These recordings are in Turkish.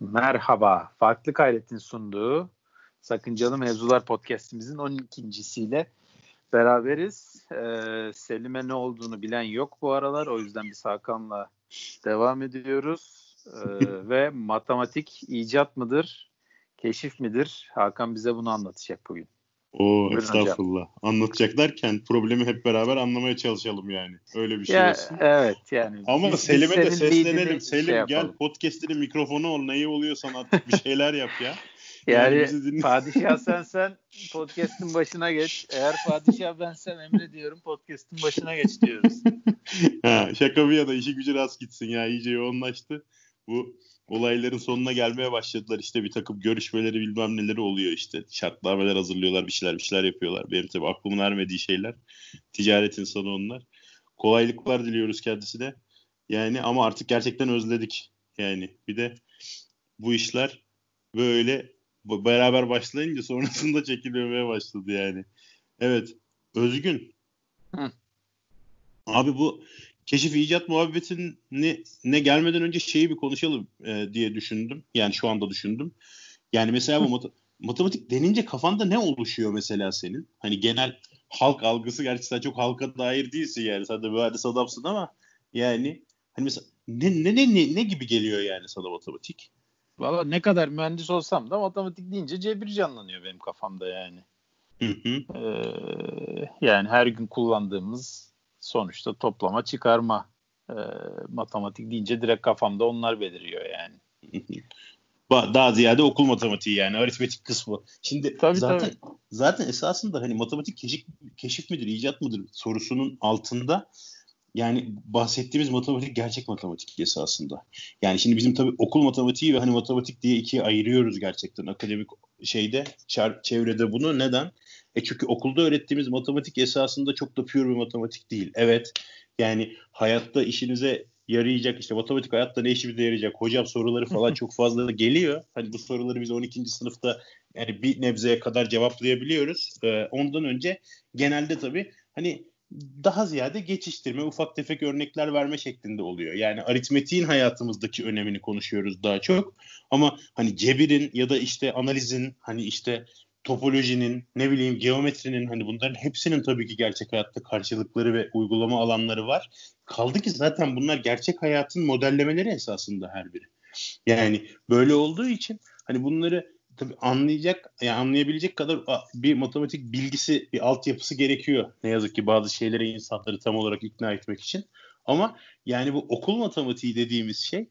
Merhaba. Farklı Gayret'in sunduğu Sakıncalı Mevzular podcastimizin 12.siyle beraberiz. Ee, Selim'e ne olduğunu bilen yok bu aralar. O yüzden biz Hakan'la devam ediyoruz. Ee, ve matematik icat mıdır, keşif midir? Hakan bize bunu anlatacak bugün. O estağfurullah. Hocam. Anlatacak derken problemi hep beraber anlamaya çalışalım yani. Öyle bir şey ya, olsun. Evet yani. Ama biz, Selim'e de seslenelim. Selim şey gel podcast'inin mikrofonu ol. Neyi oluyorsan artık bir şeyler yap ya. Yani, yani padişah sen sen podcast'ın başına geç. Eğer padişah ben sen emrediyorum podcast'ın başına geç diyoruz. ha, şaka bir yana işi gücü rast gitsin ya. iyice yoğunlaştı. Bu olayların sonuna gelmeye başladılar. İşte bir takım görüşmeleri bilmem neleri oluyor işte. Şartnameler hazırlıyorlar bir şeyler bir şeyler yapıyorlar. Benim tabii aklımın ermediği şeyler. Ticaret insanı onlar. Kolaylıklar diliyoruz kendisine. Yani ama artık gerçekten özledik. Yani bir de bu işler böyle beraber başlayınca sonrasında çekilmemeye başladı yani. Evet. Özgün. Hı. Abi bu keşif icat muhabbetini ne gelmeden önce şeyi bir konuşalım e, diye düşündüm. Yani şu anda düşündüm. Yani mesela bu mat- matematik denince kafanda ne oluşuyor mesela senin? Hani genel halk algısı gerçi sen çok halka dair değilsin yani. Sen de mühendis adamsın ama yani hani mesela ne, ne, ne, ne, ne gibi geliyor yani sana matematik? Valla ne kadar mühendis olsam da matematik deyince cebir canlanıyor benim kafamda yani. Hı hı. Ee, yani her gün kullandığımız sonuçta toplama çıkarma e, matematik deyince direkt kafamda onlar beliriyor yani. Daha ziyade okul matematiği yani aritmetik kısmı. Şimdi tabii, zaten tabii. zaten esasında hani matematik keşif, keşif midir, icat mıdır sorusunun altında yani bahsettiğimiz matematik gerçek matematik esasında. Yani şimdi bizim tabii okul matematiği ve hani matematik diye ikiye ayırıyoruz gerçekten akademik şeyde çevrede bunu. Neden? E çünkü okulda öğrettiğimiz matematik esasında çok da pure bir matematik değil. Evet yani hayatta işinize yarayacak işte matematik hayatta ne işimize yarayacak hocam soruları falan çok fazla geliyor. Hani bu soruları biz 12. sınıfta yani bir nebzeye kadar cevaplayabiliyoruz. Ee, ondan önce genelde tabii hani daha ziyade geçiştirme, ufak tefek örnekler verme şeklinde oluyor. Yani aritmetiğin hayatımızdaki önemini konuşuyoruz daha çok. Ama hani cebirin ya da işte analizin hani işte topolojinin, ne bileyim geometrinin hani bunların hepsinin tabii ki gerçek hayatta karşılıkları ve uygulama alanları var. Kaldı ki zaten bunlar gerçek hayatın modellemeleri esasında her biri. Yani böyle olduğu için hani bunları tabii anlayacak, yani anlayabilecek kadar bir matematik bilgisi, bir altyapısı gerekiyor. Ne yazık ki bazı şeylere insanları tam olarak ikna etmek için. Ama yani bu okul matematiği dediğimiz şey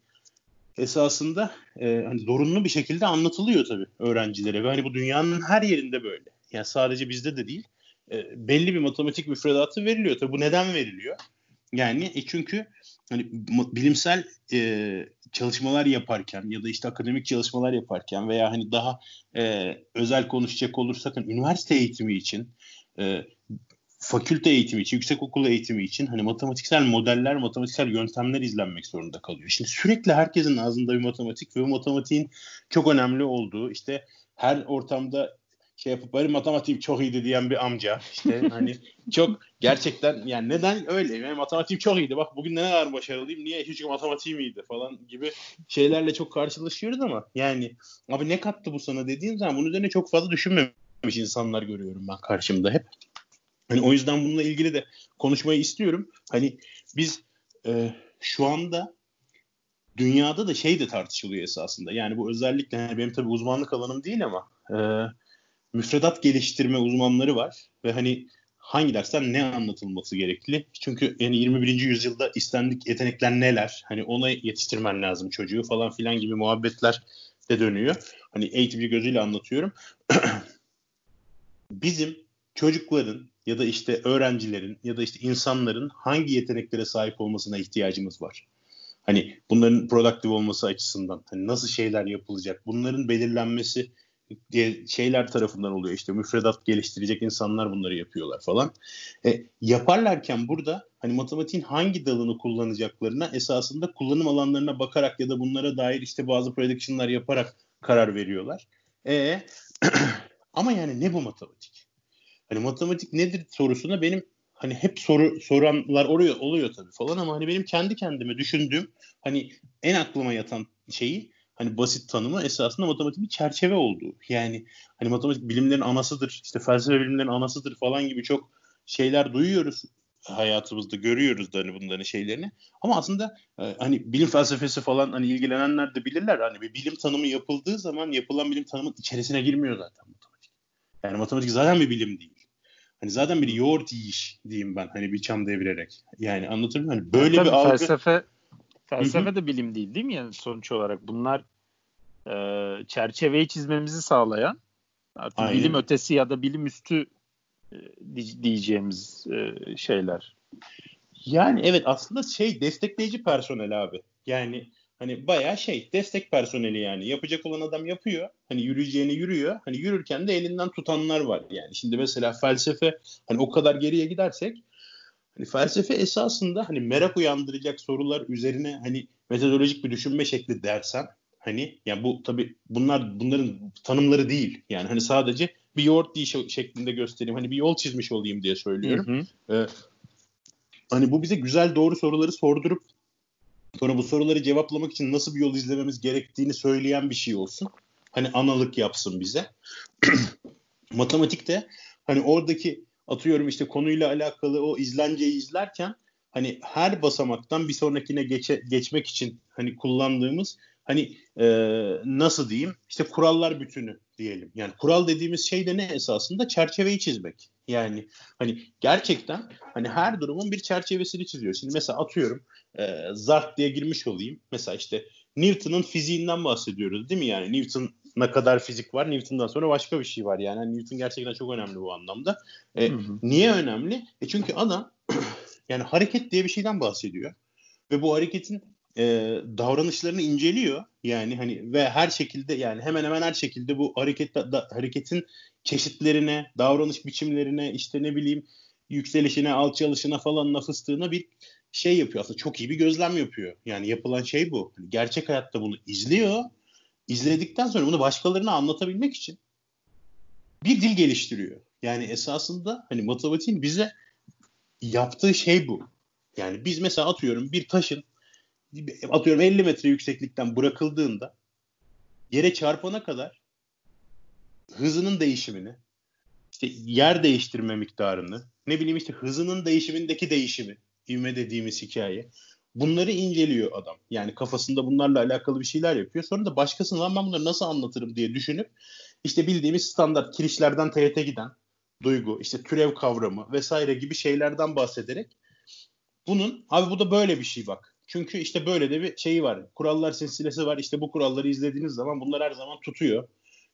esasında e, hani zorunlu bir şekilde anlatılıyor tabii öğrencilere ve hani bu dünyanın her yerinde böyle. Yani sadece bizde de değil. E, belli bir matematik müfredatı veriliyor. Tabii bu neden veriliyor? Yani e çünkü hani bilimsel e, çalışmalar yaparken ya da işte akademik çalışmalar yaparken veya hani daha e, özel konuşacak olursak hani üniversite eğitimi için e, fakülte eğitimi için, yüksek okul eğitimi için hani matematiksel modeller, matematiksel yöntemler izlenmek zorunda kalıyor. Şimdi sürekli herkesin ağzında bir matematik ve bu matematiğin çok önemli olduğu işte her ortamda şey yapıp benim matematiğim çok iyiydi diyen bir amca işte hani çok gerçekten yani neden öyle yani matematiğim çok iyiydi bak bugün ne kadar başarılıyım niye çünkü matematiğim iyiydi falan gibi şeylerle çok karşılaşıyoruz ama yani abi ne kattı bu sana dediğim zaman bunun üzerine çok fazla düşünmemiş insanlar görüyorum ben karşımda hep. Hani o yüzden bununla ilgili de konuşmayı istiyorum. Hani biz e, şu anda dünyada da şey de tartışılıyor esasında. Yani bu özellikle yani benim tabii uzmanlık alanım değil ama e, müfredat geliştirme uzmanları var ve hani hangi dersten ne anlatılması gerekli? Çünkü yani 21. yüzyılda istendik yetenekler neler? Hani ona yetiştirmen lazım çocuğu falan filan gibi muhabbetler de dönüyor. Hani eğitimci gözüyle anlatıyorum. Bizim çocukların ya da işte öğrencilerin ya da işte insanların hangi yeteneklere sahip olmasına ihtiyacımız var. Hani bunların produktif olması açısından hani nasıl şeyler yapılacak bunların belirlenmesi diye şeyler tarafından oluyor işte müfredat geliştirecek insanlar bunları yapıyorlar falan. E, yaparlarken burada hani matematiğin hangi dalını kullanacaklarına esasında kullanım alanlarına bakarak ya da bunlara dair işte bazı prediction'lar yaparak karar veriyorlar. E, ama yani ne bu matematik? Hani matematik nedir sorusuna benim hani hep soru soranlar oluyor oluyor tabii falan ama hani benim kendi kendime düşündüğüm hani en aklıma yatan şeyi hani basit tanımı esasında matematik bir çerçeve olduğu. Yani hani matematik bilimlerin anasıdır, işte felsefe bilimlerin anasıdır falan gibi çok şeyler duyuyoruz hayatımızda görüyoruz da hani bunların şeylerini. Ama aslında e, hani bilim felsefesi falan hani ilgilenenler de bilirler. Hani bir bilim tanımı yapıldığı zaman yapılan bilim tanımın içerisine girmiyor zaten matematik. Yani matematik zaten bir bilim değil. Hani zaten bir yoğurt yiyiş diyeyim ben hani bir çam devirerek. Yani anlatabiliyor muyum? Hani böyle Tabii bir algı. Felsefe, felsefe de bilim değil değil mi yani sonuç olarak? Bunlar e, çerçeveyi çizmemizi sağlayan artık Aynen. bilim ötesi ya da bilim üstü e, diyeceğimiz e, şeyler. Yani evet aslında şey destekleyici personel abi. Yani hani bayağı şey destek personeli yani. Yapacak olan adam yapıyor. Hani yürüyeceğini yürüyor. Hani yürürken de elinden tutanlar var yani. Şimdi mesela felsefe hani o kadar geriye gidersek hani felsefe esasında hani merak uyandıracak sorular üzerine hani metodolojik bir düşünme şekli dersen hani yani bu tabi bunlar bunların tanımları değil. Yani hani sadece bir yoğurt diye şeklinde göstereyim. Hani bir yol çizmiş olayım diye söylüyorum. Hı hı. Ee, hani bu bize güzel doğru soruları sordurup sonra bu soruları cevaplamak için nasıl bir yol izlememiz gerektiğini söyleyen bir şey olsun. Hani analık yapsın bize. Matematikte hani oradaki atıyorum işte konuyla alakalı o izlenceyi izlerken hani her basamaktan bir sonrakine geçe, geçmek için hani kullandığımız hani e, nasıl diyeyim işte kurallar bütünü diyelim. Yani kural dediğimiz şey de ne esasında? Çerçeveyi çizmek. Yani hani gerçekten hani her durumun bir çerçevesini çiziyor. Şimdi mesela atıyorum e, zart diye girmiş olayım. Mesela işte Newton'un fiziğinden bahsediyoruz değil mi? Yani Newton ne kadar fizik var. Newton'dan sonra başka bir şey var. Yani hani Newton gerçekten çok önemli bu anlamda. E, hı hı. Niye önemli? E çünkü adam yani hareket diye bir şeyden bahsediyor. Ve bu hareketin e, davranışlarını inceliyor. Yani hani ve her şekilde yani hemen hemen her şekilde bu hareket da, hareketin çeşitlerine, davranış biçimlerine, işte ne bileyim yükselişine, alçalışına falan fıstığına bir şey yapıyor. Aslında çok iyi bir gözlem yapıyor. Yani yapılan şey bu. Hani gerçek hayatta bunu izliyor. İzledikten sonra bunu başkalarına anlatabilmek için bir dil geliştiriyor. Yani esasında hani matematiğin bize yaptığı şey bu. Yani biz mesela atıyorum bir taşın atıyorum 50 metre yükseklikten bırakıldığında yere çarpana kadar hızının değişimini, işte yer değiştirme miktarını, ne bileyim işte hızının değişimindeki değişimi, ivme dediğimiz hikaye. Bunları inceliyor adam. Yani kafasında bunlarla alakalı bir şeyler yapıyor. Sonra da başkasına lan ben bunları nasıl anlatırım diye düşünüp işte bildiğimiz standart kirişlerden teğete giden duygu, işte türev kavramı vesaire gibi şeylerden bahsederek bunun abi bu da böyle bir şey bak. Çünkü işte böyle de bir şeyi var. Kurallar silsilesi var. İşte bu kuralları izlediğiniz zaman bunlar her zaman tutuyor.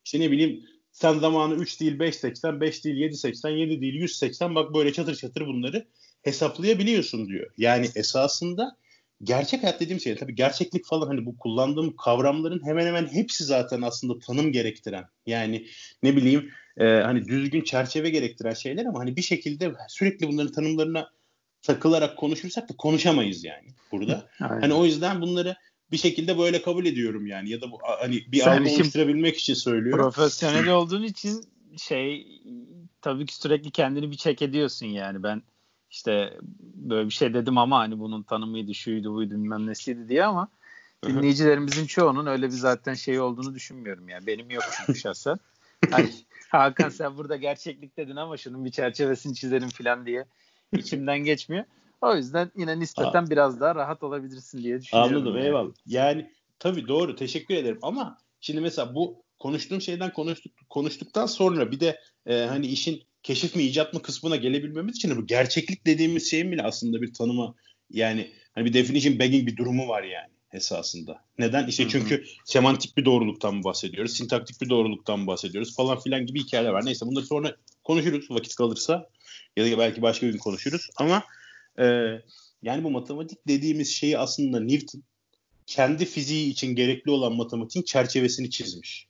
İşte ne bileyim sen zamanı 3 değil 5.80, 5 değil 7.80, 7 değil 180 bak böyle çatır çatır bunları hesaplayabiliyorsun diyor. Yani esasında gerçek hayat dediğim şey tabii gerçeklik falan hani bu kullandığım kavramların hemen hemen hepsi zaten aslında tanım gerektiren. Yani ne bileyim e, hani düzgün çerçeve gerektiren şeyler ama hani bir şekilde sürekli bunların tanımlarına takılarak konuşursak da konuşamayız yani burada. Aynen. Hani o yüzden bunları bir şekilde böyle kabul ediyorum yani ya da bu hani bir algı oluşturabilmek için söylüyorum. Profesyonel olduğun için şey tabii ki sürekli kendini bir çek ediyorsun yani ben işte böyle bir şey dedim ama hani bunun tanımıydı şuydu buydu bilmem nesiydi diye ama dinleyicilerimizin çoğunun öyle bir zaten şey olduğunu düşünmüyorum yani benim yok çünkü şahsen. Hani, Hakan sen burada gerçeklik dedin ama şunun bir çerçevesini çizelim falan diye içimden geçmiyor. O yüzden yine nispeten Aa. biraz daha rahat olabilirsin diye düşünüyorum. Anladım yani. eyvallah. Yani tabii doğru teşekkür ederim ama şimdi mesela bu konuştuğum şeyden konuştuk konuştuktan sonra bir de e, hani işin keşif mi icat mı kısmına gelebilmemiz için bu gerçeklik dediğimiz şeyin bile aslında bir tanıma yani hani bir definition begging bir durumu var yani esasında. Neden? İşte çünkü Hı-hı. semantik bir doğruluktan bahsediyoruz, sintaktik bir doğruluktan bahsediyoruz falan filan gibi hikayeler var. Neyse bunları sonra konuşuruz vakit kalırsa ya da belki başka bir gün konuşuruz ama e, yani bu matematik dediğimiz şeyi aslında Newton kendi fiziği için gerekli olan matematiğin çerçevesini çizmiş.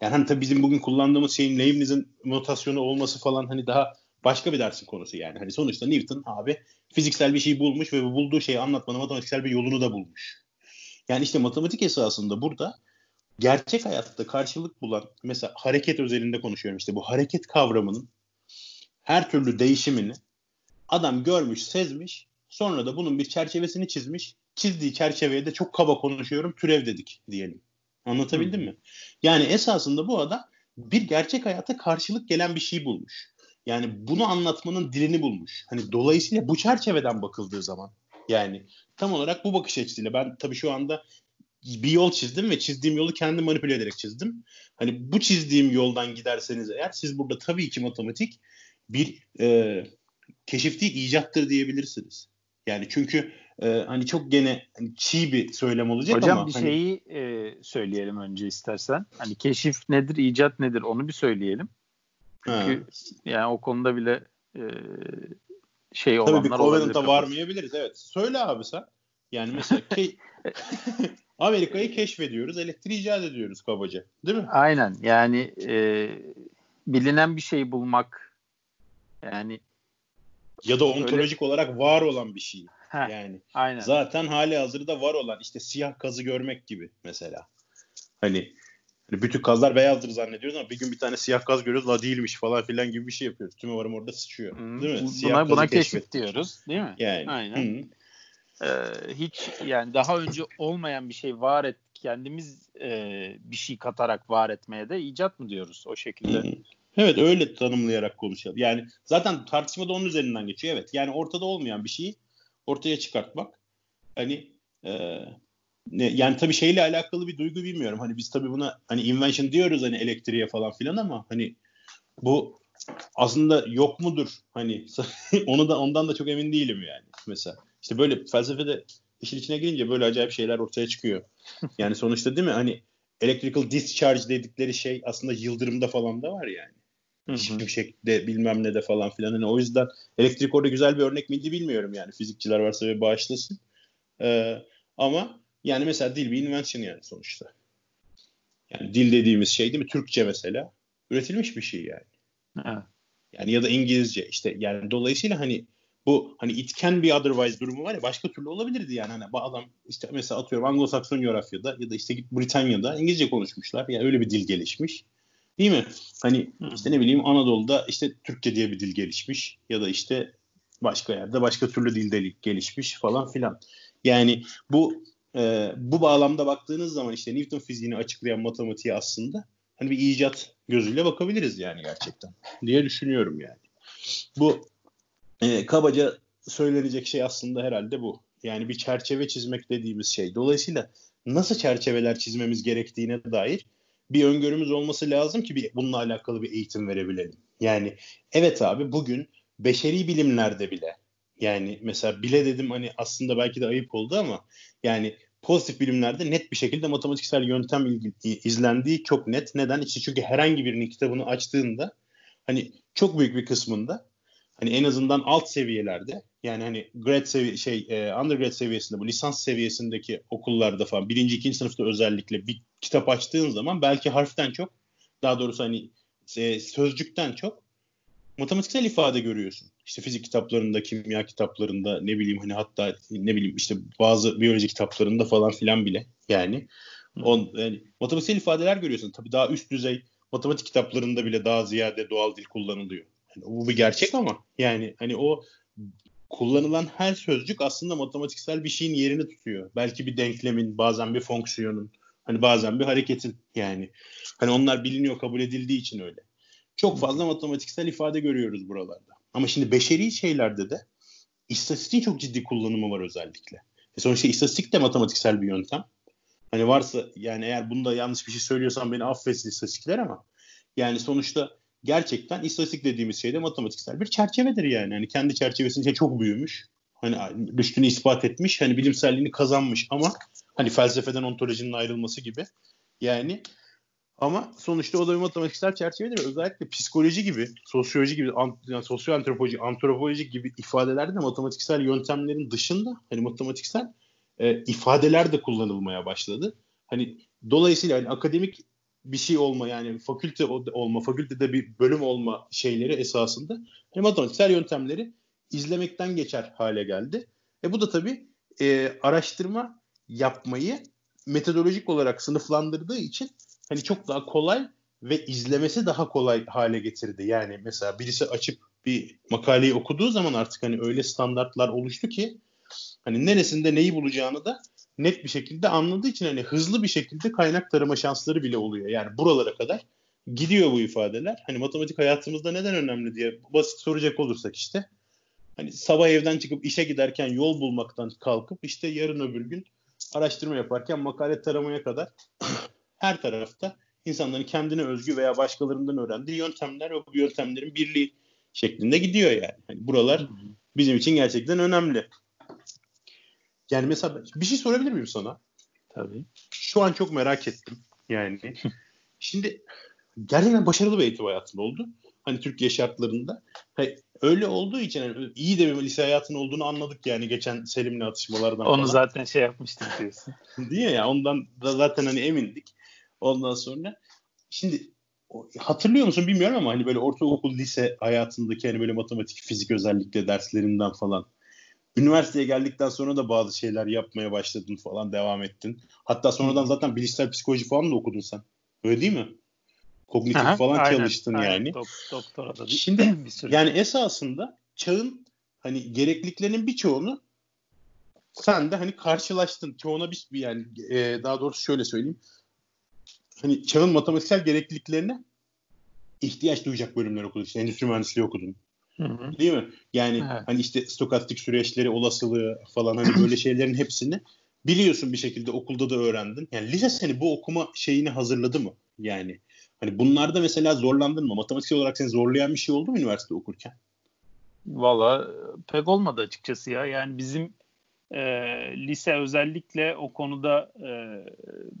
Yani hani tabii bizim bugün kullandığımız şeyin Leibniz'in notasyonu olması falan hani daha başka bir dersin konusu yani. Hani sonuçta Newton abi fiziksel bir şey bulmuş ve bu bulduğu şeyi anlatmanın matematiksel bir yolunu da bulmuş. Yani işte matematik esasında burada gerçek hayatta karşılık bulan mesela hareket özelinde konuşuyorum işte bu hareket kavramının her türlü değişimini adam görmüş, sezmiş. Sonra da bunun bir çerçevesini çizmiş. Çizdiği çerçeveye de çok kaba konuşuyorum. Türev dedik diyelim. Anlatabildim Hı. mi? Yani esasında bu adam bir gerçek hayata karşılık gelen bir şey bulmuş. Yani bunu anlatmanın dilini bulmuş. Hani dolayısıyla bu çerçeveden bakıldığı zaman yani tam olarak bu bakış açısıyla ben tabii şu anda bir yol çizdim ve çizdiğim yolu kendi manipüle ederek çizdim. Hani bu çizdiğim yoldan giderseniz eğer siz burada tabii ki matematik bir e, keşif değil icattır diyebilirsiniz. Yani çünkü e, hani çok gene hani çiğ bir söylem olacak Hocam ama. Hocam bir hani... şeyi e, söyleyelim önce istersen. Hani keşif nedir, icat nedir onu bir söyleyelim. Çünkü ha. yani o konuda bile e, şey olanlar Tabii bir Covenant'a varmayabiliriz. Evet. Söyle abi sen. Yani mesela ke- Amerika'yı keşfediyoruz, elektriği icat ediyoruz kabaca. Değil mi? Aynen. Yani e, bilinen bir şey bulmak yani ya da ontolojik öyle... olarak var olan bir şey. Heh, yani aynen. zaten hali hazırda var olan işte siyah kazı görmek gibi mesela. Hani, hani bütün kazlar beyazdır zannediyoruz ama bir gün bir tane siyah kaz görüyoruz la değilmiş falan filan gibi bir şey yapıyoruz. Tüm varım orada sıçıyor. Hmm. Değil mi? Siyah buna buna keşif diyoruz değil mi? Yani. Aynen. Hmm. Ee, hiç yani daha önce olmayan bir şey var et kendimiz e, bir şey katarak var etmeye de icat mı diyoruz o şekilde? Hmm. Evet öyle tanımlayarak konuşalım. Yani zaten tartışma da onun üzerinden geçiyor. Evet yani ortada olmayan bir şeyi ortaya çıkartmak. Hani e, ne, yani tabii şeyle alakalı bir duygu bilmiyorum. Hani biz tabii buna hani invention diyoruz hani elektriğe falan filan ama hani bu aslında yok mudur? Hani onu da ondan da çok emin değilim yani mesela. İşte böyle felsefede işin içine girince böyle acayip şeyler ortaya çıkıyor. Yani sonuçta değil mi? Hani electrical discharge dedikleri şey aslında yıldırımda falan da var yani. Şimşek'te bilmem ne de falan filan. Hani o yüzden elektrik orada güzel bir örnek miydi bilmiyorum yani. Fizikçiler varsa ve bağışlasın. Ee, ama yani mesela dil bir invention yani sonuçta. Yani dil dediğimiz şey değil mi? Türkçe mesela. Üretilmiş bir şey yani. Evet. Yani ya da İngilizce işte yani dolayısıyla hani bu hani itken bir otherwise durumu var ya başka türlü olabilirdi yani hani adam işte mesela atıyorum Anglo-Sakson coğrafyada ya da işte Britanya'da İngilizce konuşmuşlar. Yani öyle bir dil gelişmiş. Değil mi? Hani işte ne bileyim Anadolu'da işte Türkçe diye bir dil gelişmiş ya da işte başka yerde başka türlü dilde gelişmiş falan filan. Yani bu e, bu bağlamda baktığınız zaman işte Newton fiziğini açıklayan matematiğe aslında hani bir icat gözüyle bakabiliriz yani gerçekten diye düşünüyorum yani. Bu e, kabaca söylenecek şey aslında herhalde bu. Yani bir çerçeve çizmek dediğimiz şey. Dolayısıyla nasıl çerçeveler çizmemiz gerektiğine dair bir öngörümüz olması lazım ki bir, bununla alakalı bir eğitim verebilelim. Yani evet abi bugün beşeri bilimlerde bile yani mesela bile dedim hani aslında belki de ayıp oldu ama yani pozitif bilimlerde net bir şekilde matematiksel yöntem ilgi, izlendiği çok net. Neden? İşte çünkü herhangi birinin kitabını açtığında hani çok büyük bir kısmında hani en azından alt seviyelerde yani hani grad seviye şey e, undergrad seviyesinde bu lisans seviyesindeki okullarda falan birinci ikinci sınıfta özellikle bir kitap açtığın zaman belki harften çok daha doğrusu hani e, sözcükten çok matematiksel ifade görüyorsun. İşte fizik kitaplarında, kimya kitaplarında ne bileyim hani hatta ne bileyim işte bazı biyoloji kitaplarında falan filan bile yani on yani matematiksel ifadeler görüyorsun. Tabii daha üst düzey matematik kitaplarında bile daha ziyade doğal dil kullanılıyor. Yani bu bir gerçek ama yani hani o kullanılan her sözcük aslında matematiksel bir şeyin yerini tutuyor. Belki bir denklemin, bazen bir fonksiyonun, hani bazen bir hareketin yani. Hani onlar biliniyor, kabul edildiği için öyle. Çok fazla matematiksel ifade görüyoruz buralarda. Ama şimdi beşeri şeylerde de istatistiğin çok ciddi kullanımı var özellikle. E sonuçta istatistik de matematiksel bir yöntem. Hani varsa yani eğer bunda yanlış bir şey söylüyorsam beni affetsin istatistikler ama yani sonuçta gerçekten istatistik dediğimiz şey de matematiksel bir çerçevedir yani. Hani kendi çerçevesince çok büyümüş. Hani rüştünü ispat etmiş. Hani bilimselliğini kazanmış ama hani felsefeden ontolojinin ayrılması gibi. Yani ama sonuçta o da bir matematiksel çerçevedir. Özellikle psikoloji gibi, sosyoloji gibi, yani sosyo antropoloji, antropoloji gibi ifadelerde de matematiksel yöntemlerin dışında hani matematiksel e, ifadeler de kullanılmaya başladı. Hani dolayısıyla hani akademik bir şey olma yani fakülte olma, fakültede bir bölüm olma şeyleri esasında hani matematiksel yöntemleri izlemekten geçer hale geldi. E bu da tabii e, araştırma yapmayı metodolojik olarak sınıflandırdığı için hani çok daha kolay ve izlemesi daha kolay hale getirdi. Yani mesela birisi açıp bir makaleyi okuduğu zaman artık hani öyle standartlar oluştu ki hani neresinde neyi bulacağını da net bir şekilde anladığı için hani hızlı bir şekilde kaynak tarama şansları bile oluyor. Yani buralara kadar gidiyor bu ifadeler. Hani matematik hayatımızda neden önemli diye basit soracak olursak işte hani sabah evden çıkıp işe giderken yol bulmaktan kalkıp işte yarın öbür gün araştırma yaparken makale taramaya kadar her tarafta insanların kendine özgü veya başkalarından öğrendiği yöntemler ve bu yöntemlerin birliği şeklinde gidiyor yani. yani buralar bizim için gerçekten önemli. Yani mesela bir şey sorabilir miyim sana? Tabii. Şu an çok merak ettim. Yani şimdi gerçekten başarılı bir eğitim hayatın oldu. Hani Türkiye şartlarında. Hani öyle olduğu için yani iyi de bir lise hayatın olduğunu anladık yani geçen Selim'le atışmalardan Onu falan. zaten şey yapmıştık diyorsun. Değil ya ondan da zaten hani emindik. Ondan sonra şimdi hatırlıyor musun bilmiyorum ama hani böyle ortaokul lise hayatındaki hani böyle matematik fizik özellikle derslerinden falan üniversiteye geldikten sonra da bazı şeyler yapmaya başladın falan devam ettin. Hatta sonradan zaten bilişsel psikoloji falan da okudun sen. Öyle değil mi? Kognitif Aha, falan aynen, çalıştın aynen. yani. Dok- doktora da Şimdi yani esasında çağın hani gerekliliklerinin birçoğunu sen de hani karşılaştın. Çoğuna bir yani e, daha doğrusu şöyle söyleyeyim. Hani çağın matematiksel gerekliliklerine ihtiyaç duyacak bölümler okudun. İşte endüstri mühendisliği okudun. Hı hı. Değil mi? Yani evet. hani işte stokastik süreçleri, olasılığı falan hani böyle şeylerin hepsini biliyorsun bir şekilde okulda da öğrendin. Yani lise seni bu okuma şeyini hazırladı mı? Yani hani bunlarda mesela zorlandın mı? Matematiksel olarak seni zorlayan bir şey oldu mu üniversite okurken? Valla pek olmadı açıkçası ya. Yani bizim e, lise özellikle o konuda e,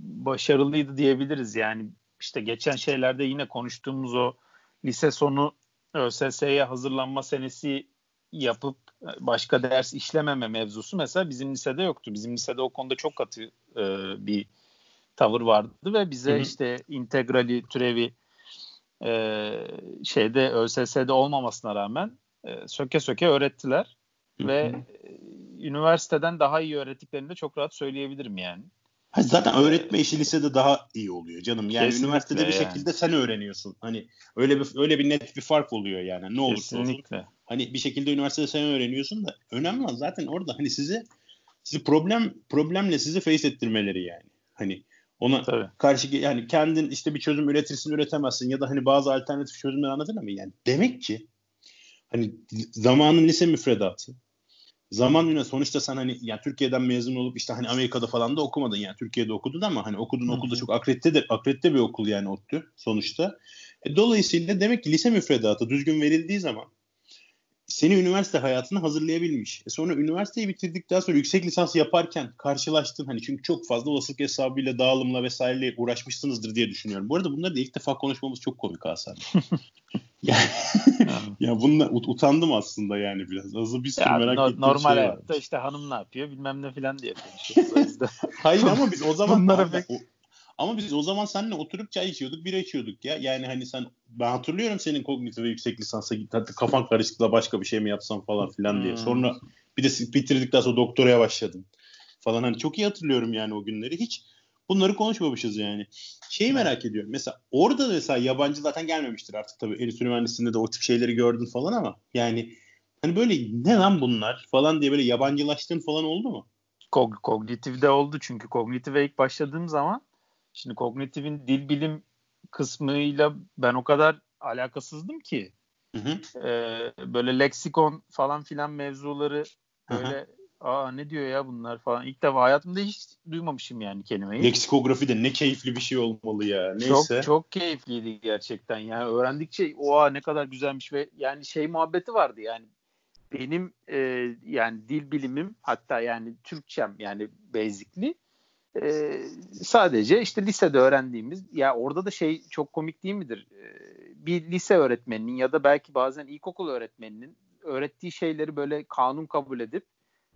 başarılıydı diyebiliriz. Yani işte geçen şeylerde yine konuştuğumuz o lise sonu ÖSS'ye hazırlanma senesi yapıp başka ders işlememe mevzusu mesela bizim lisede yoktu. Bizim lisede o konuda çok katı e, bir tavır vardı ve bize Hı-hı. işte integrali, türevi e, şeyde ÖSS'de olmamasına rağmen e, söke söke öğrettiler Hı-hı. ve e, üniversiteden daha iyi öğrettiklerini de çok rahat söyleyebilirim yani. Ha, zaten öğretme işi lisede daha iyi oluyor canım. Yani Kesinlikle üniversitede bir şekilde sen öğreniyorsun. Hani öyle bir öyle bir net bir fark oluyor yani. Ne olursa Kesinlikle. olsun. Hani bir şekilde üniversitede sen öğreniyorsun da önemli olan zaten orada hani sizi sizi problem problemle sizi face ettirmeleri yani. Hani ona Tabii. karşı yani kendin işte bir çözüm üretirsin üretemezsin ya da hani bazı alternatif çözümler anladın ama yani demek ki hani zamanın lise müfredatı zaman yine sonuçta sen hani yani Türkiye'den mezun olup işte hani Amerika'da falan da okumadın yani Türkiye'de okudun ama hani okudun okulda çok akredite de akredite bir okul yani ODTÜ sonuçta. E, dolayısıyla demek ki lise müfredatı düzgün verildiği zaman seni üniversite hayatına hazırlayabilmiş. E sonra üniversiteyi bitirdikten sonra yüksek lisans yaparken karşılaştın hani çünkü çok fazla olasılık hesabıyla dağılımla vesaireyle uğraşmışsınızdır diye düşünüyorum. Bu arada bunları da ilk defa konuşmamız çok komik Hasan. yani, ya bununla ut- utandım aslında yani biraz. Azı bir sürü ya, merak no- ettiğim Normal şey hayatta işte hanım ne yapıyor bilmem ne filan diye konuşuyoruz. Hayır ama biz o zaman Bunlara pek... Ama biz o zaman seninle oturup çay içiyorduk, bira içiyorduk ya. Yani hani sen ben hatırlıyorum senin kognitif ve yüksek lisansa git hatta kafan karışıkla başka bir şey mi yapsam falan filan diye. Hmm. Sonra bir de bitirdikten sonra doktoraya başladın falan. Hani çok iyi hatırlıyorum yani o günleri. Hiç bunları konuşmamışız yani. Şeyi merak ediyorum. Mesela orada da mesela yabancı zaten gelmemiştir artık tabii. Endüstri mühendisliğinde de o tip şeyleri gördün falan ama yani hani böyle ne lan bunlar falan diye böyle yabancılaştığın falan oldu mu? Kog kognitifde oldu çünkü kognitive ilk başladığım zaman Şimdi kognitifin dil bilim kısmıyla ben o kadar alakasızdım ki. Hı hı. E, böyle leksikon falan filan mevzuları böyle hı hı. aa ne diyor ya bunlar falan. İlk defa hayatımda hiç duymamışım yani kelimeyi. Leksikografi de ne keyifli bir şey olmalı ya. Neyse. Çok çok keyifliydi gerçekten. Yani öğrendikçe oha ne kadar güzelmiş ve yani şey muhabbeti vardı yani benim e, yani dil bilimim hatta yani Türkçem yani basically e, sadece işte lisede öğrendiğimiz ya orada da şey çok komik değil midir? E, bir lise öğretmeninin ya da belki bazen ilkokul öğretmeninin öğrettiği şeyleri böyle kanun kabul edip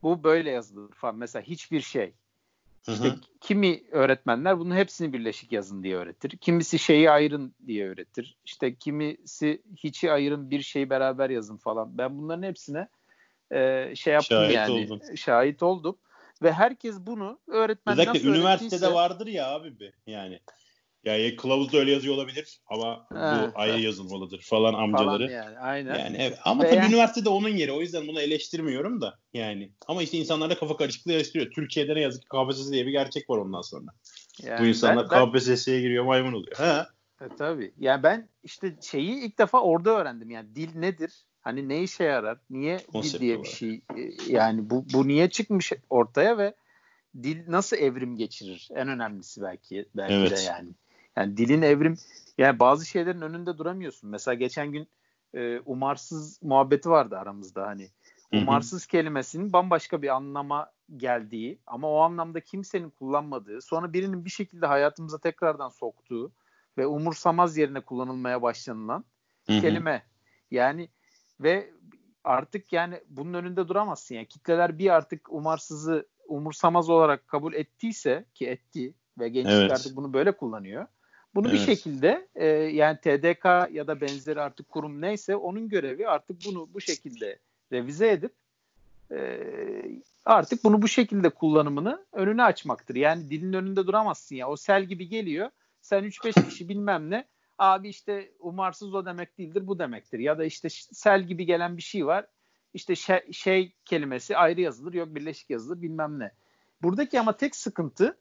bu böyle yazılır falan. Mesela hiçbir şey. İşte hı hı. kimi öğretmenler bunun hepsini birleşik yazın diye öğretir. Kimisi şeyi ayırın diye öğretir. İşte kimisi hiçi ayırın bir şeyi beraber yazın falan. Ben bunların hepsine e, şey yaptım şahit yani. Oldun. Şahit oldum. Ve herkes bunu öğretmenden Özellikle üniversitede vardır ya abi be yani. Ya, ya kılavuzda öyle yazıyor olabilir ama ha, bu ayrı yazılmalıdır falan amcaları. Falan yani aynen. Yani evet. Ama tabii üniversitede onun yeri. O yüzden bunu eleştirmiyorum da yani. Ama işte insanlar da kafa karışıklığı eleştiriyor. Türkiye'de ne yazık ki KPSS diye bir gerçek var ondan sonra. Yani bu insanlar ben, KPSS'ye giriyor maymun oluyor. Ha. E, tabii. Yani ben işte şeyi ilk defa orada öğrendim. Yani dil nedir? Hani ne işe yarar? Niye Konsept dil diye olarak. bir şey? E, yani bu bu niye çıkmış ortaya ve dil nasıl evrim geçirir? En önemlisi belki belki evet. de yani. Yani dilin evrim yani bazı şeylerin önünde duramıyorsun. Mesela geçen gün e, umarsız muhabbeti vardı aramızda hani. Umarsız Hı-hı. kelimesinin bambaşka bir anlama geldiği ama o anlamda kimsenin kullanmadığı, sonra birinin bir şekilde hayatımıza tekrardan soktuğu ve umursamaz yerine kullanılmaya başlanılan Hı-hı. kelime. Yani ve artık yani bunun önünde duramazsın. Yani kitleler bir artık umarsızı umursamaz olarak kabul ettiyse ki etti ve gençlik evet. artık bunu böyle kullanıyor. Bunu evet. bir şekilde e, yani TDK ya da benzeri artık kurum neyse onun görevi artık bunu bu şekilde revize edip e, artık bunu bu şekilde kullanımını önüne açmaktır. Yani dilin önünde duramazsın ya. O sel gibi geliyor. Sen 3-5 kişi bilmem ne. Abi işte umarsız o demek değildir bu demektir. Ya da işte sel gibi gelen bir şey var. İşte şey, şey kelimesi ayrı yazılır yok birleşik yazılır bilmem ne. Buradaki ama tek sıkıntı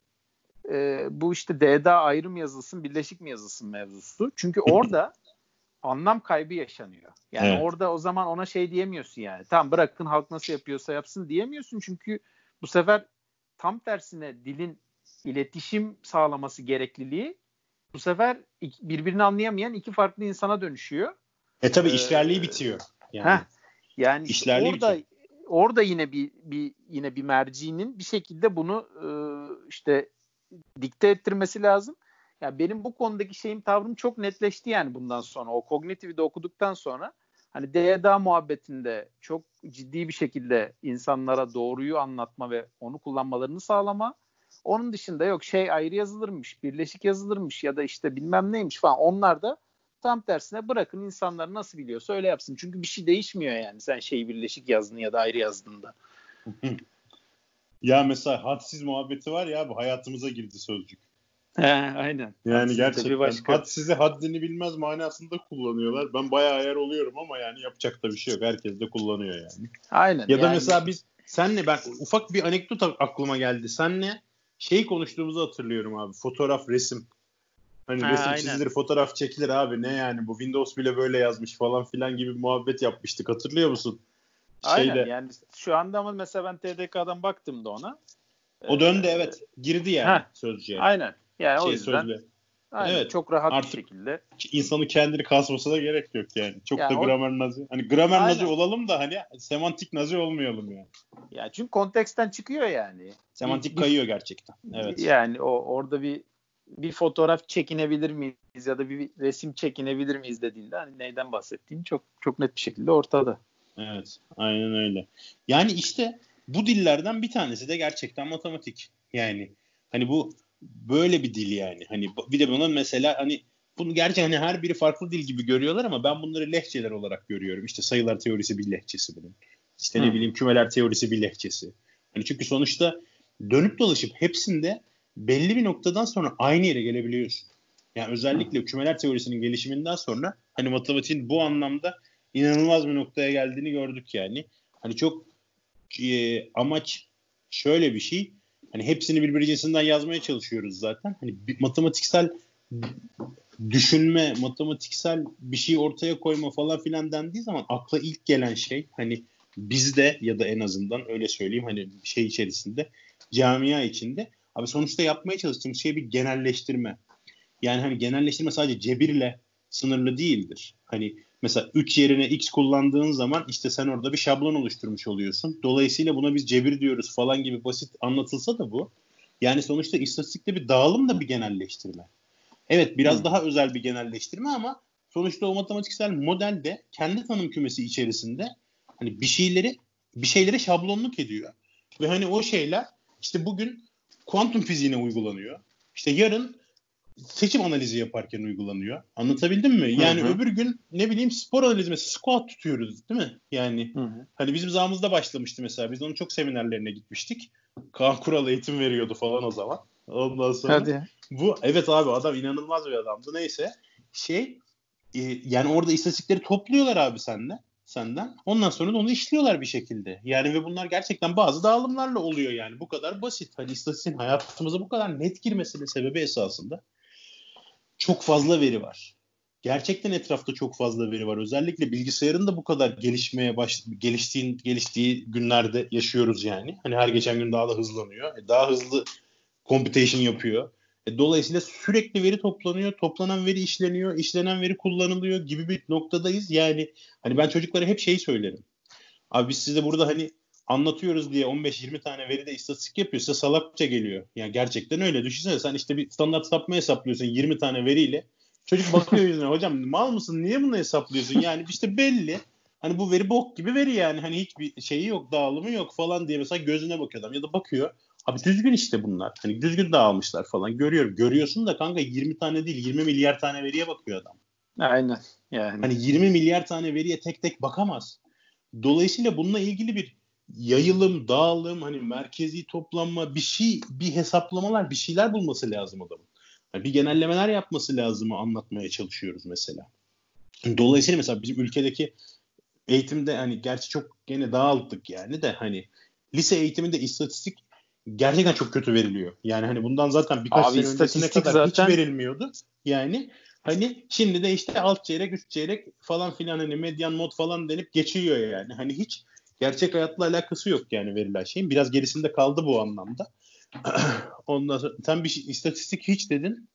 e, bu işte D'da ayrı mı yazılsın birleşik mi yazılsın mevzusu. Çünkü orada anlam kaybı yaşanıyor. Yani evet. orada o zaman ona şey diyemiyorsun yani. Tamam bırakın halk nasıl yapıyorsa yapsın diyemiyorsun. Çünkü bu sefer tam tersine dilin iletişim sağlaması gerekliliği bu sefer birbirini anlayamayan iki farklı insana dönüşüyor. E tabi ee, işlerliği bitiyor. Yani. Heh, yani işlerliği orada bitiyor. orada yine bir bir yine bir mercinin bir şekilde bunu e, işte dikte ettirmesi lazım. Ya yani benim bu konudaki şeyim tavrım çok netleşti yani bundan sonra. O kognitifi de okuduktan sonra hani DDA muhabbetinde çok ciddi bir şekilde insanlara doğruyu anlatma ve onu kullanmalarını sağlama. Onun dışında yok şey ayrı yazılırmış, birleşik yazılırmış ya da işte bilmem neymiş falan. Onlar da tam tersine bırakın insanlar nasıl biliyorsa öyle yapsın. Çünkü bir şey değişmiyor yani sen şeyi birleşik yazdın ya da ayrı yazdığında. Ya mesela hadsiz muhabbeti var ya bu hayatımıza girdi sözcük. He, aynen. Yani hadsiz gerçekten başka... had sizi haddini bilmez manasında kullanıyorlar. Ben bayağı ayar oluyorum ama yani yapacak da bir şey yok. Herkes de kullanıyor yani. Aynen. Ya da yani... mesela biz senle ben ufak bir anekdot aklıma geldi. Senle şeyi konuştuğumuzu hatırlıyorum abi. Fotoğraf, resim. Hani ha, resim aynen. çizilir, fotoğraf çekilir abi. Ne yani bu Windows bile böyle yazmış falan filan gibi muhabbet yapmıştık. Hatırlıyor musun? Aynen şeyde. yani şu anda ama mesela ben TDK'dan baktım da ona. O döndü ee, evet. Girdi yani Heh, sözcüğe. Aynen. Yani şey, o yüzden sözlüğe. Aynen, evet. Çok rahat Artık bir şekilde. insanı kendini kasması da gerek yok yani. Çok yani da o... gramer nazi. Hani gramer Aynen. nazi olalım da hani semantik nazi olmayalım yani. Ya çünkü konteksten çıkıyor yani. Semantik bir, kayıyor gerçekten. Evet. Yani o orada bir bir fotoğraf çekinebilir miyiz ya da bir resim çekinebilir miyiz dediğinde hani neyden bahsettiğin çok çok net bir şekilde ortada. Evet, aynen öyle. Yani işte bu dillerden bir tanesi de gerçekten matematik. Yani hani bu böyle bir dil yani. Hani bir de bunun mesela hani bunu gerçi hani her biri farklı dil gibi görüyorlar ama ben bunları lehçeler olarak görüyorum. İşte sayılar teorisi bir lehçesi bunun. İşte Hı. ne bileyim kümeler teorisi bir lehçesi. Hani çünkü sonuçta dönüp dolaşıp hepsinde belli bir noktadan sonra aynı yere gelebiliyorsun. Yani özellikle Hı. kümeler teorisinin gelişiminden sonra hani matematiğin bu anlamda inanılmaz bir noktaya geldiğini gördük yani. Hani çok e, amaç şöyle bir şey. Hani hepsini birbirisinden yazmaya çalışıyoruz zaten. Hani bir matematiksel düşünme, matematiksel bir şey ortaya koyma falan filan dendiği zaman akla ilk gelen şey hani bizde ya da en azından öyle söyleyeyim hani şey içerisinde camia içinde abi sonuçta yapmaya çalıştığımız şey bir genelleştirme. Yani hani genelleştirme sadece cebirle sınırlı değildir. Hani Mesela 3 yerine x kullandığın zaman işte sen orada bir şablon oluşturmuş oluyorsun. Dolayısıyla buna biz cebir diyoruz falan gibi basit anlatılsa da bu. Yani sonuçta istatistikte bir dağılım da bir genelleştirme. Evet biraz hmm. daha özel bir genelleştirme ama sonuçta o matematiksel modelde kendi tanım kümesi içerisinde hani bir şeyleri bir şeylere şablonluk ediyor. Ve hani o şeyler işte bugün kuantum fiziğine uygulanıyor. İşte yarın seçim analizi yaparken uygulanıyor. Anlatabildim mi? Yani hı hı. öbür gün ne bileyim spor analizi mesela squat tutuyoruz değil mi? Yani hı hı. hani bizim zamanımızda başlamıştı mesela. Biz onun çok seminerlerine gitmiştik. Kaan Kural eğitim veriyordu falan o zaman. Ondan sonra Hadi. bu evet abi adam inanılmaz bir adamdı. Neyse şey e, yani orada istatistikleri topluyorlar abi sende senden. Ondan sonra da onu işliyorlar bir şekilde. Yani ve bunlar gerçekten bazı dağılımlarla oluyor yani. Bu kadar basit. Hani istatistiğin hayatımıza bu kadar net girmesinin sebebi esasında çok fazla veri var. Gerçekten etrafta çok fazla veri var. Özellikle bilgisayarın da bu kadar gelişmeye baş geliştiğin geliştiği günlerde yaşıyoruz yani. Hani her geçen gün daha da hızlanıyor. E, daha hızlı computation yapıyor. E, dolayısıyla sürekli veri toplanıyor, toplanan veri işleniyor, işlenen veri kullanılıyor gibi bir noktadayız. Yani hani ben çocuklara hep şeyi söylerim. Abi biz size burada hani anlatıyoruz diye 15-20 tane veri de istatistik yapıyor. Size salakça geliyor. Yani gerçekten öyle. Düşünsene sen işte bir standart sapma hesaplıyorsun 20 tane veriyle. Çocuk bakıyor yüzüne hocam mal mısın niye bunu hesaplıyorsun? Yani işte belli. Hani bu veri bok gibi veri yani. Hani hiçbir şeyi yok dağılımı yok falan diye mesela gözüne bakıyor adam. Ya da bakıyor Abi düzgün işte bunlar. Hani düzgün dağılmışlar falan. Görüyorum. Görüyorsun da kanka 20 tane değil 20 milyar tane veriye bakıyor adam. Aynen. Yani. Hani 20 milyar tane veriye tek tek bakamaz. Dolayısıyla bununla ilgili bir yayılım, dağılım, hani merkezi toplanma, bir şey, bir hesaplamalar, bir şeyler bulması lazım adamın. Yani bir genellemeler yapması lazım anlatmaya çalışıyoruz mesela. Dolayısıyla mesela bizim ülkedeki eğitimde hani gerçi çok gene dağıldık yani de hani lise eğitiminde istatistik gerçekten çok kötü veriliyor. Yani hani bundan zaten birkaç Abi, sene öncesine kadar zaten... hiç verilmiyordu. Yani hani şimdi de işte alt çeyrek üst çeyrek falan filan hani medyan mod falan denip geçiyor yani. Hani hiç gerçek hayatla alakası yok yani verilen şeyin. Biraz gerisinde kaldı bu anlamda. Ondan sonra sen bir şey, istatistik hiç dedin.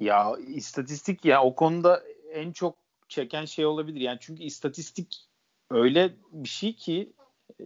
Ya istatistik ya o konuda en çok çeken şey olabilir. Yani çünkü istatistik öyle bir şey ki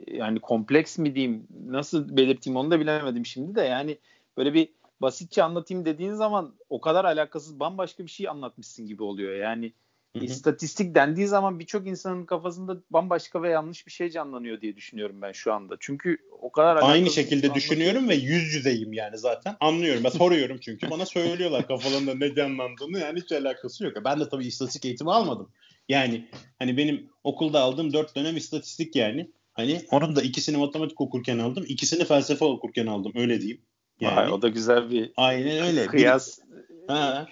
yani kompleks mi diyeyim nasıl belirteyim onu da bilemedim şimdi de yani böyle bir basitçe anlatayım dediğin zaman o kadar alakasız bambaşka bir şey anlatmışsın gibi oluyor. Yani Hı-hı. istatistik dendiği zaman birçok insanın kafasında bambaşka ve yanlış bir şey canlanıyor diye düşünüyorum ben şu anda. Çünkü o kadar aynı şekilde düşünüyorum ve yüz yüzeyim yani zaten. Anlıyorum. Ben soruyorum çünkü bana söylüyorlar kafalarında ne canlandığını yani hiç alakası yok. Ben de tabii istatistik eğitimi almadım. Yani hani benim okulda aldığım dört dönem istatistik yani. Hani onun da ikisini matematik okurken aldım. ikisini felsefe okurken aldım. Öyle diyeyim. Yani, Vay, o da güzel bir aynen öyle. kıyas. Bir, ha,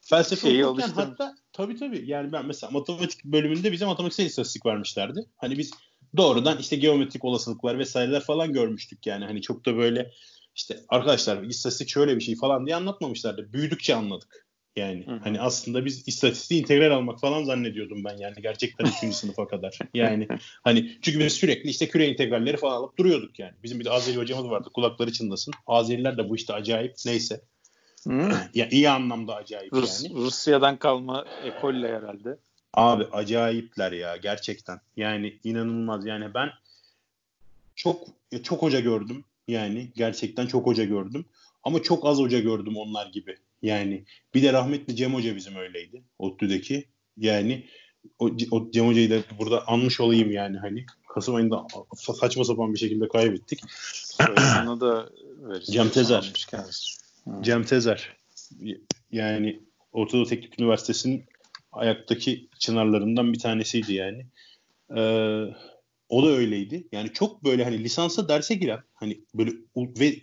felsefe okurken oluştum. hatta tabii tabii yani ben mesela matematik bölümünde bize matematiksel istatistik vermişlerdi. Hani biz doğrudan işte geometrik olasılıklar vesaireler falan görmüştük yani. Hani çok da böyle işte arkadaşlar istatistik şöyle bir şey falan diye anlatmamışlardı. Büyüdükçe anladık. Yani Hı. hani aslında biz istatistiği integral almak falan zannediyordum ben yani gerçekten 3. sınıfa kadar. Yani hani çünkü biz sürekli işte küre integralleri falan alıp duruyorduk yani. Bizim bir de Azeri hocamız vardı kulakları çınlasın. Azeriler de bu işte acayip neyse. Hı? ya iyi anlamda acayip Rus, yani. Rusya'dan kalma ekolle herhalde. Abi acayipler ya gerçekten. Yani inanılmaz yani ben çok çok hoca gördüm. Yani gerçekten çok hoca gördüm. Ama çok az hoca gördüm onlar gibi. Yani bir de rahmetli Cem Hoca bizim öyleydi. ODTÜ'deki. Yani o, o Cem Hoca'yı da burada anmış olayım yani hani. Kasım ayında saçma sapan bir şekilde kaybettik. Sana da Cem Tezer. Cem Tezer. Yani Ortadoğu Teknik Üniversitesi'nin ayaktaki çınarlarından bir tanesiydi yani. Ee, o da öyleydi. Yani çok böyle hani lisansa derse giren hani böyle ve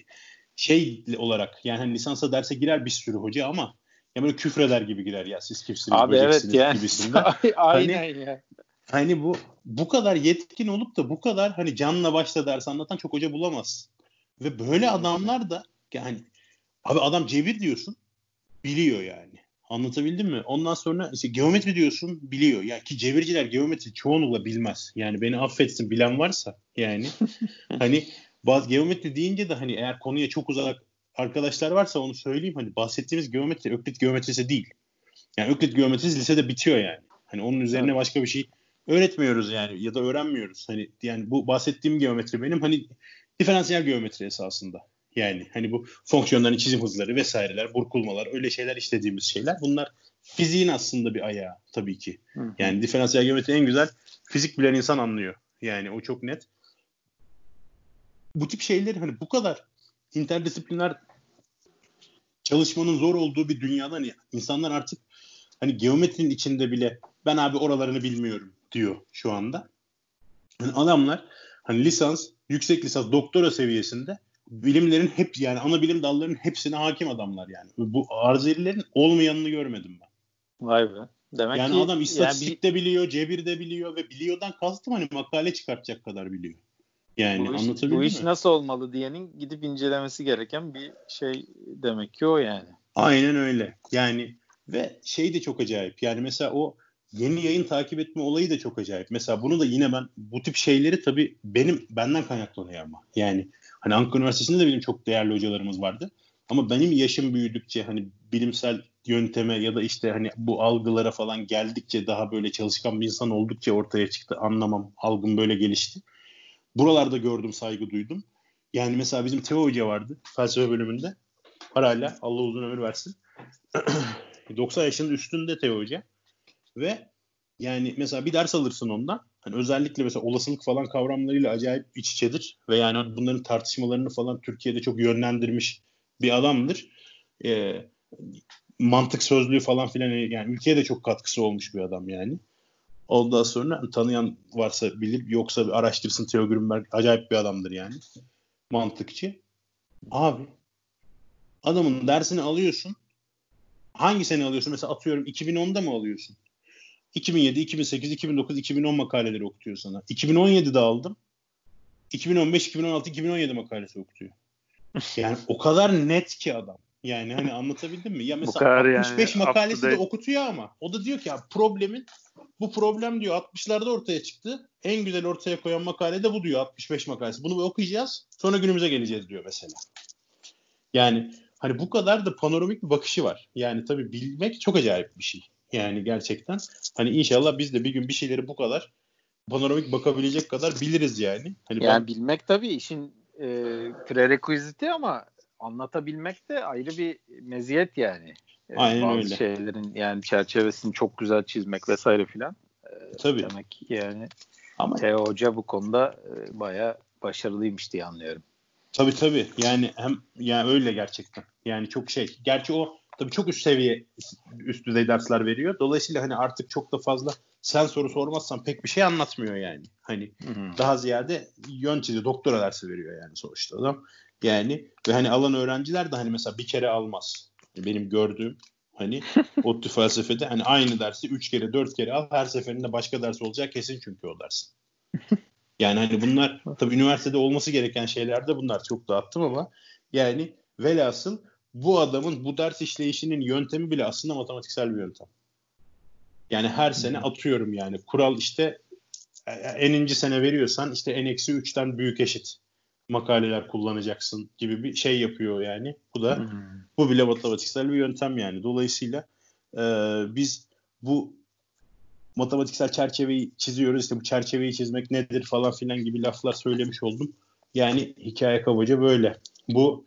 şey olarak yani hani lisansa derse girer bir sürü hoca ama ya böyle küfreder gibi girer ya siz kimsiniz Abi evet yani. gibisinden. Aynen hani, ya. Hani bu bu kadar yetkin olup da bu kadar hani canla başla ders anlatan çok hoca bulamaz. Ve böyle adamlar da yani abi adam cevir diyorsun biliyor yani. Anlatabildim mi? Ondan sonra işte geometri diyorsun biliyor. Ya ki çeviriciler geometri çoğunlukla bilmez. Yani beni affetsin bilen varsa yani hani bazı geometri deyince de hani eğer konuya çok uzak arkadaşlar varsa onu söyleyeyim. Hani bahsettiğimiz geometri Öklit geometrisi değil. Yani Öklit geometrisi lisede bitiyor yani. Hani onun üzerine evet. başka bir şey öğretmiyoruz yani ya da öğrenmiyoruz. Hani yani bu bahsettiğim geometri benim hani diferansiyel geometri esasında. Yani hani bu fonksiyonların çizim hızları vesaireler, burkulmalar öyle şeyler işlediğimiz şeyler. Bunlar fiziğin aslında bir ayağı tabii ki. Hı. Yani diferansiyel geometri en güzel fizik bilen insan anlıyor. Yani o çok net bu tip şeyleri hani bu kadar interdisipliner çalışmanın zor olduğu bir dünyada hani insanlar artık hani geometrinin içinde bile ben abi oralarını bilmiyorum diyor şu anda. Hani adamlar hani lisans, yüksek lisans, doktora seviyesinde bilimlerin hep yani ana bilim dallarının hepsine hakim adamlar yani. Bu arzelilerin olmayanını görmedim ben. Vay be. Demek yani ki, adam istatistik yani bir... biliyor, cebir de biliyor ve biliyordan kastım hani makale çıkartacak kadar biliyor. Yani bu iş, bu iş nasıl olmalı diyenin gidip incelemesi gereken bir şey demek ki o yani. Aynen öyle. Yani ve şey de çok acayip. Yani mesela o yeni yayın takip etme olayı da çok acayip. Mesela bunu da yine ben bu tip şeyleri tabii benim benden kaynaklanıyor ama. Yani hani Ankara Üniversitesi'nde de benim çok değerli hocalarımız vardı. Ama benim yaşım büyüdükçe hani bilimsel yönteme ya da işte hani bu algılara falan geldikçe daha böyle çalışkan bir insan oldukça ortaya çıktı. Anlamam, algım böyle gelişti. Buralarda gördüm, saygı duydum. Yani mesela bizim Teo Hoca vardı felsefe bölümünde. Hala Allah uzun ömür versin. 90 yaşının üstünde Teo Hoca. Ve yani mesela bir ders alırsın ondan. Hani özellikle mesela olasılık falan kavramlarıyla acayip iç içedir. Ve yani bunların tartışmalarını falan Türkiye'de çok yönlendirmiş bir adamdır. Ee, mantık sözlüğü falan filan yani ülkeye de çok katkısı olmuş bir adam yani. Ondan sonra tanıyan varsa bilip yoksa bir araştırsın Theo Grünberg acayip bir adamdır yani. Mantıkçı. Abi adamın dersini alıyorsun. Hangi sene alıyorsun? Mesela atıyorum 2010'da mı alıyorsun? 2007, 2008, 2009, 2010 makaleleri okutuyor sana. 2017'de aldım. 2015, 2016, 2017 makalesi okutuyor. Yani o kadar net ki adam. Yani hani anlatabildim mi? Ya mesela 65 yani, makalesi de okutuyor ama o da diyor ki ya problemin bu problem diyor 60'larda ortaya çıktı. En güzel ortaya koyan makale de bu diyor 65 makalesi. Bunu okuyacağız. Sonra günümüze geleceğiz diyor mesela. Yani hani bu kadar da panoramik bir bakışı var. Yani tabii bilmek çok acayip bir şey. Yani gerçekten hani inşallah biz de bir gün bir şeyleri bu kadar panoramik bakabilecek kadar biliriz yani. Hani yani ben... bilmek tabii işin e, prerequisiti ama anlatabilmek de ayrı bir meziyet yani. E, Aynen Bazı öyle. şeylerin yani çerçevesini çok güzel çizmek vesaire filan. E, Tabii. Demek yani ama Teo Hoca bu konuda e, bayağı başarılıymış diye anlıyorum. Tabii tabii. Yani hem yani öyle gerçekten. Yani çok şey. Gerçi o tabii çok üst seviye üst düzey dersler veriyor. Dolayısıyla hani artık çok da fazla sen soru sormazsan pek bir şey anlatmıyor yani. Hani Hı-hı. daha ziyade yön çiziyor. Doktora dersi veriyor yani sonuçta adam. Yani ve hani alan öğrenciler de hani mesela bir kere almaz. Benim gördüğüm hani ODTÜ felsefede hani aynı dersi üç kere dört kere al her seferinde başka ders olacak kesin çünkü o ders. Yani hani bunlar tabii üniversitede olması gereken şeyler de bunlar. Çok dağıttım ama yani velhasıl bu adamın bu ders işleyişinin yöntemi bile aslında matematiksel bir yöntem. Yani her sene atıyorum yani. Kural işte e, e, eninci sene veriyorsan işte n eksi 3'ten büyük eşit makaleler kullanacaksın gibi bir şey yapıyor yani. Bu da hmm. bu bile matematiksel bir yöntem yani. Dolayısıyla e, biz bu matematiksel çerçeveyi çiziyoruz. İşte bu çerçeveyi çizmek nedir falan filan gibi laflar söylemiş oldum. Yani hikaye kabaca böyle. Bu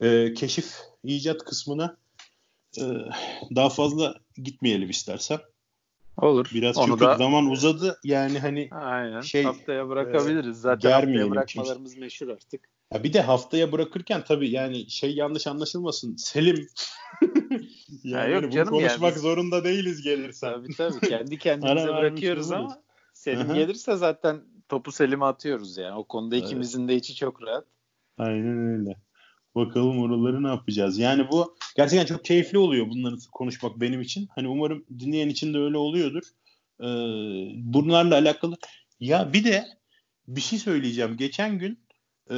e, keşif icat kısmına e, daha fazla gitmeyelim istersen. Olur. Biraz Onu çünkü da... zaman uzadı. Yani hani Aynen. şey haftaya bırakabiliriz. E, Zaten haftaya bırakmalarımız çünkü. meşhur artık. Ya bir de haftaya bırakırken tabii yani şey yanlış anlaşılmasın. Selim yani yok, bunu canım konuşmak yani. zorunda değiliz gelirsen. Tabii tabii. Kendi kendimize bırakıyoruz ama Selim Aha. gelirse zaten topu Selim'e atıyoruz yani. O konuda evet. ikimizin de içi çok rahat. Aynen öyle. Bakalım oraları ne yapacağız. Yani bu gerçekten çok keyifli oluyor bunları konuşmak benim için. Hani umarım dinleyen için de öyle oluyordur. Ee, bunlarla alakalı. Ya bir de bir şey söyleyeceğim. Geçen gün e,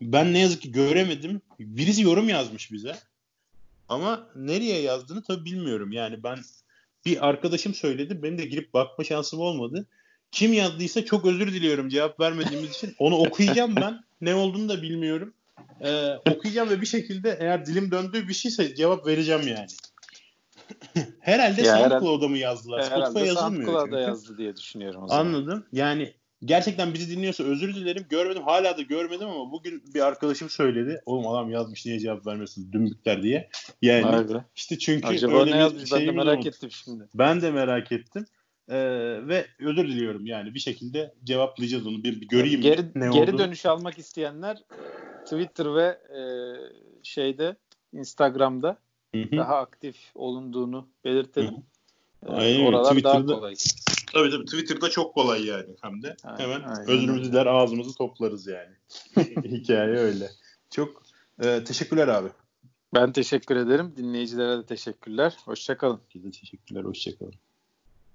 ben ne yazık ki göremedim. Birisi yorum yazmış bize. Ama nereye yazdığını tabii bilmiyorum. Yani ben bir arkadaşım söyledi. Benim de girip bakma şansım olmadı. Kim yazdıysa çok özür diliyorum cevap vermediğimiz için. Onu okuyacağım ben. Ne olduğunu da bilmiyorum e, okuyacağım ve bir şekilde eğer dilim döndüğü bir şeyse cevap vereceğim yani. herhalde ya SoundCloud'a mı yazdılar? Spotify yazılmıyor SoundCloud'a yazdı diye düşünüyorum o zaman. Anladım. Yani gerçekten bizi dinliyorsa özür dilerim. Görmedim. Hala da görmedim ama bugün bir arkadaşım söyledi. Oğlum adam yazmış niye cevap vermiyorsunuz dümbükler diye. Yani Harbi. işte çünkü Acaba öyle ne yazmış ben de merak olmadı. ettim şimdi. Ben de merak ettim. Ee, ve özür diliyorum yani bir şekilde cevaplayacağız onu bir, bir göreyim geri, ne geri oldu. dönüş almak isteyenler Twitter ve e, şeyde Instagram'da Hı-hı. daha aktif olunduğunu belirtelim. Hı-hı. E, aynen, oralar Twitter'da, daha kolay. Tabii tabii Twitter'da çok kolay yani hem de. Aynen, Hemen aynen. özrümüzü der ağzımızı toplarız yani. Hikaye öyle. Çok e, teşekkürler abi. Ben teşekkür ederim. Dinleyicilere de teşekkürler. Hoşçakalın. Size teşekkürler. Hoşçakalın.